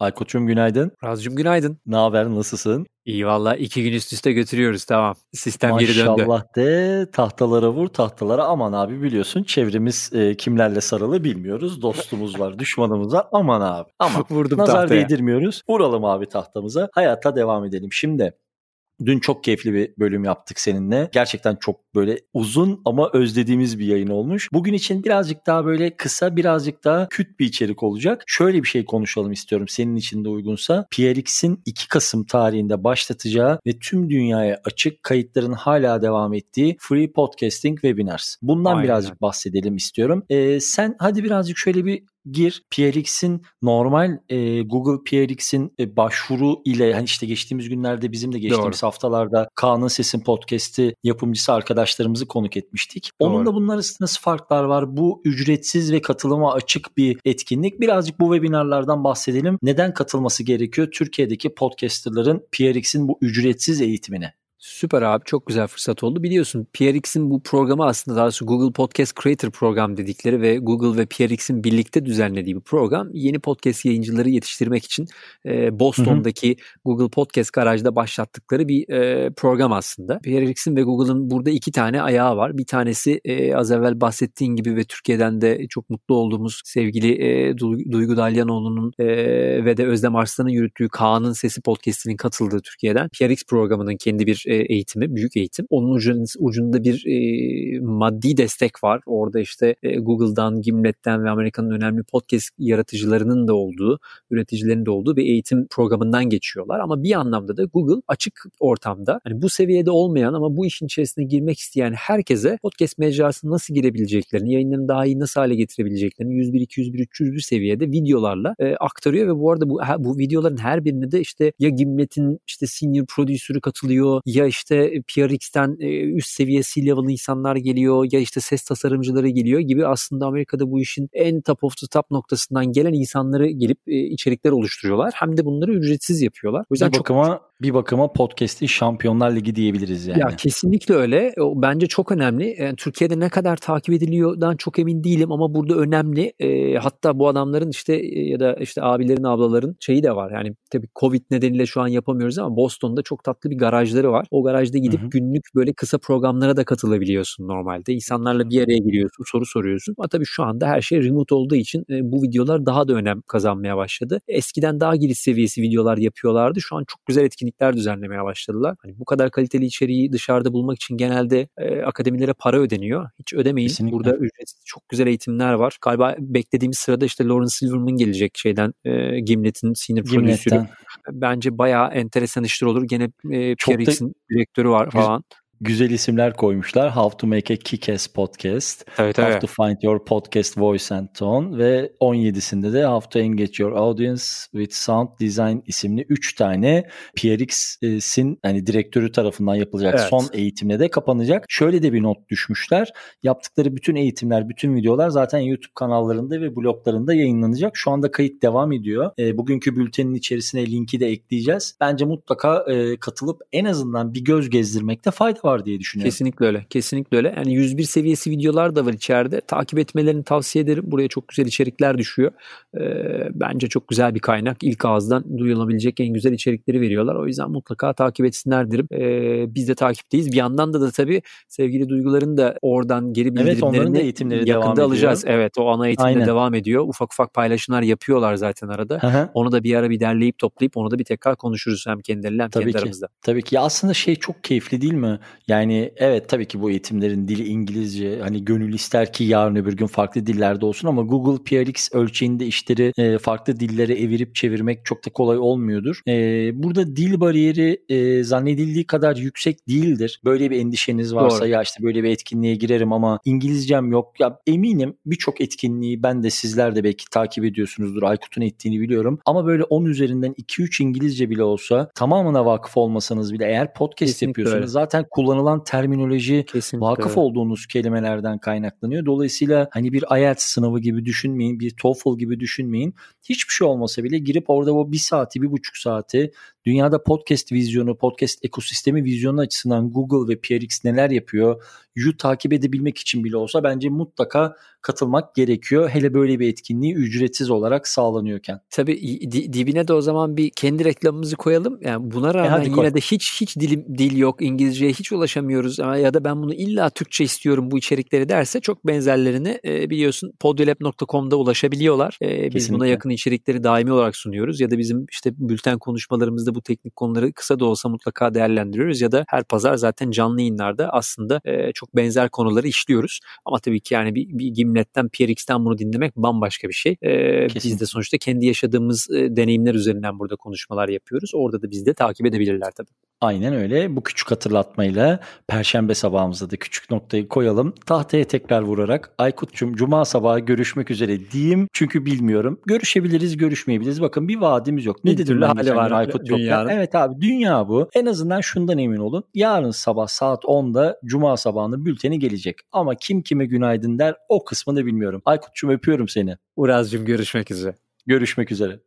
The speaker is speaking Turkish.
Aykut'cum günaydın. Razcığım günaydın. Ne haber, nasılsın? İyi valla iki gün üst üste götürüyoruz tamam. Sistem Maşallah geri döndü. Maşallah de tahtalara vur tahtalara aman abi biliyorsun çevremiz e, kimlerle sarılı bilmiyoruz. Dostumuz var düşmanımız var aman abi. Ama Vurdum nazar tahtaya. değdirmiyoruz. Vuralım abi tahtamıza hayata devam edelim. Şimdi Dün çok keyifli bir bölüm yaptık seninle. Gerçekten çok böyle uzun ama özlediğimiz bir yayın olmuş. Bugün için birazcık daha böyle kısa, birazcık daha küt bir içerik olacak. Şöyle bir şey konuşalım istiyorum senin için de uygunsa. PRX'in 2 Kasım tarihinde başlatacağı ve tüm dünyaya açık kayıtların hala devam ettiği Free Podcasting Webinars. Bundan Aynen. birazcık bahsedelim istiyorum. Ee, sen hadi birazcık şöyle bir gir PRX'in normal e, Google PRX'in e, başvuru ile hani işte geçtiğimiz günlerde bizim de geçtiğimiz Doğru. haftalarda Kaan'ın Sesin podcast'i yapımcısı arkadaşlarımızı konuk etmiştik. Doğru. Onun da bunlar arasında nasıl farklar var? Bu ücretsiz ve katılıma açık bir etkinlik. Birazcık bu webinarlardan bahsedelim. Neden katılması gerekiyor Türkiye'deki podcasterların PRX'in bu ücretsiz eğitimine? Süper abi çok güzel fırsat oldu. Biliyorsun PRX'in bu programı aslında daha doğrusu Google Podcast Creator Program dedikleri ve Google ve PRX'in birlikte düzenlediği bir program. Yeni podcast yayıncıları yetiştirmek için e, Boston'daki hı hı. Google Podcast Garaj'da başlattıkları bir e, program aslında. PRX'in ve Google'ın burada iki tane ayağı var. Bir tanesi e, az evvel bahsettiğin gibi ve Türkiye'den de çok mutlu olduğumuz sevgili e, Duygu Dalyanoğlu'nun e, ve de Özlem Arslan'ın yürüttüğü Kaan'ın Sesi Podcast'inin katıldığı Türkiye'den PRX programının kendi bir e, eğitimi, büyük eğitim. Onun ucunda bir e, maddi destek var. Orada işte e, Google'dan, Gimlet'ten ve Amerika'nın önemli podcast yaratıcılarının da olduğu, üreticilerin de olduğu bir eğitim programından geçiyorlar. Ama bir anlamda da Google açık ortamda hani bu seviyede olmayan ama bu işin içerisine girmek isteyen herkese podcast mecrasına nasıl girebileceklerini, yayınlarını daha iyi nasıl hale getirebileceklerini 101, 201, 301 seviyede videolarla e, aktarıyor ve bu arada bu, bu videoların her birine de işte ya Gimlet'in işte senior prodüsörü katılıyor ya işte PRX'ten üst seviye C-level insanlar geliyor ya işte ses tasarımcıları geliyor gibi aslında Amerika'da bu işin en top of the top noktasından gelen insanları gelip içerikler oluşturuyorlar. Hem de bunları ücretsiz yapıyorlar. O yüzden bir bakıma çok... bir bakıma podcast'in Şampiyonlar Ligi diyebiliriz yani. Ya kesinlikle öyle. O bence çok önemli. Yani Türkiye'de ne kadar takip ediliyordan çok emin değilim ama burada önemli. E, hatta bu adamların işte ya da işte abilerin ablaların şeyi de var. Yani tabii Covid nedeniyle şu an yapamıyoruz ama Boston'da çok tatlı bir garajları var. O garajda gidip hı hı. günlük böyle kısa programlara da katılabiliyorsun normalde. İnsanlarla bir araya giriyorsun, soru soruyorsun. Ama tabii şu anda her şey remote olduğu için e, bu videolar daha da önem kazanmaya başladı. Eskiden daha giriş seviyesi videolar yapıyorlardı. Şu an çok güzel etkinlikler düzenlemeye başladılar. Hani bu kadar kaliteli içeriği dışarıda bulmak için genelde e, akademilere para ödeniyor. Hiç ödemeyin. Kesinlikle. Burada ücretsiz çok güzel eğitimler var. Galiba beklediğimiz sırada işte Lawrence Silverman gelecek şeyden e, Gimlet'in senior prodüsörü. Bence bayağı enteresan işler olur. Gene e, PRX'in direktörü var falan güzel isimler koymuşlar. How to make a kick-ass podcast. Evet, How evet. to find your podcast voice and tone ve 17'sinde de How to engage your audience with sound design isimli 3 tane PRX'in hani direktörü tarafından yapılacak evet. son eğitimle de kapanacak. Şöyle de bir not düşmüşler. Yaptıkları bütün eğitimler, bütün videolar zaten YouTube kanallarında ve bloglarında yayınlanacak. Şu anda kayıt devam ediyor. E, bugünkü bültenin içerisine linki de ekleyeceğiz. Bence mutlaka e, katılıp en azından bir göz gezdirmekte fayda var diye düşünüyorum. Kesinlikle öyle. Kesinlikle öyle. Yani 101 seviyesi videolar da var içeride. Takip etmelerini tavsiye ederim. Buraya çok güzel içerikler düşüyor. Ee, bence çok güzel bir kaynak. İlk ağızdan duyulabilecek en güzel içerikleri veriyorlar. O yüzden mutlaka takip etsinler derim. Ee, biz de takipteyiz. Bir yandan da da tabii sevgili duyguların da oradan geri bildirimlerini evet, da eğitimleri yakında devam alacağız. Ediyor. Evet o ana eğitimde Aynen. devam ediyor. Ufak ufak paylaşımlar yapıyorlar zaten arada. Hı-hı. Onu da bir ara bir derleyip toplayıp onu da bir tekrar konuşuruz hem kendileriyle hem tabii kendi ki. aramızda. Tabii ki. Ya aslında şey çok keyifli değil mi? Yani evet tabii ki bu eğitimlerin dili İngilizce. Hani gönül ister ki yarın öbür gün farklı dillerde olsun ama Google PRX ölçeğinde işleri e, farklı dillere evirip çevirmek çok da kolay olmuyordur. E, burada dil bariyeri e, zannedildiği kadar yüksek değildir. Böyle bir endişeniz varsa Doğru. ya işte böyle bir etkinliğe girerim ama İngilizcem yok. Ya eminim birçok etkinliği ben de sizler de belki takip ediyorsunuzdur. Aykut'un ettiğini biliyorum. Ama böyle 10 üzerinden 2-3 İngilizce bile olsa tamamına vakıf olmasanız bile eğer podcast Kesinlikle yapıyorsunuz öyle. zaten kullanabilirsiniz kullanılan terminoloji Kesinlikle. vakıf olduğunuz kelimelerden kaynaklanıyor. Dolayısıyla hani bir IELTS sınavı gibi düşünmeyin, bir TOEFL gibi düşünmeyin. Hiçbir şey olmasa bile girip orada o bir saati, bir buçuk saati dünyada podcast vizyonu, podcast ekosistemi vizyonu açısından Google ve PRX neler yapıyor, yu takip edebilmek için bile olsa bence mutlaka katılmak gerekiyor. Hele böyle bir etkinliği ücretsiz olarak sağlanıyorken. Tabii dibine de o zaman bir kendi reklamımızı koyalım. Yani buna e, rağmen e yine de hiç hiç dilim dil yok, İngilizceye hiç ulaşamıyoruz ya da ben bunu illa Türkçe istiyorum bu içerikleri derse çok benzerlerini e, biliyorsun podyolab.com'da ulaşabiliyorlar. E, biz buna yakın içerikleri daimi olarak sunuyoruz ya da bizim işte bülten konuşmalarımızda bu teknik konuları kısa da olsa mutlaka değerlendiriyoruz ya da her pazar zaten canlı yayınlarda aslında e, çok benzer konuları işliyoruz. Ama tabii ki yani bir, bir Gimlet'ten, PRX'ten bunu dinlemek bambaşka bir şey. E, biz de sonuçta kendi yaşadığımız e, deneyimler üzerinden burada konuşmalar yapıyoruz. Orada da bizi de takip edebilirler tabii. Aynen öyle. Bu küçük hatırlatmayla Perşembe sabahımızda da küçük noktayı koyalım. Tahtaya tekrar vurarak Aykut'cum Cuma sabahı görüşmek üzere diyeyim. Çünkü bilmiyorum. Görüşebiliriz, görüşmeyebiliriz. Bakın bir vaadimiz yok. Ne dedim hali var Aykut dünyanın. Evet abi dünya bu. En azından şundan emin olun. Yarın sabah saat 10'da Cuma sabahının bülteni gelecek. Ama kim kime günaydın der o kısmını bilmiyorum. Aykut'cum öpüyorum seni. Uraz'cum görüşmek üzere. Görüşmek üzere.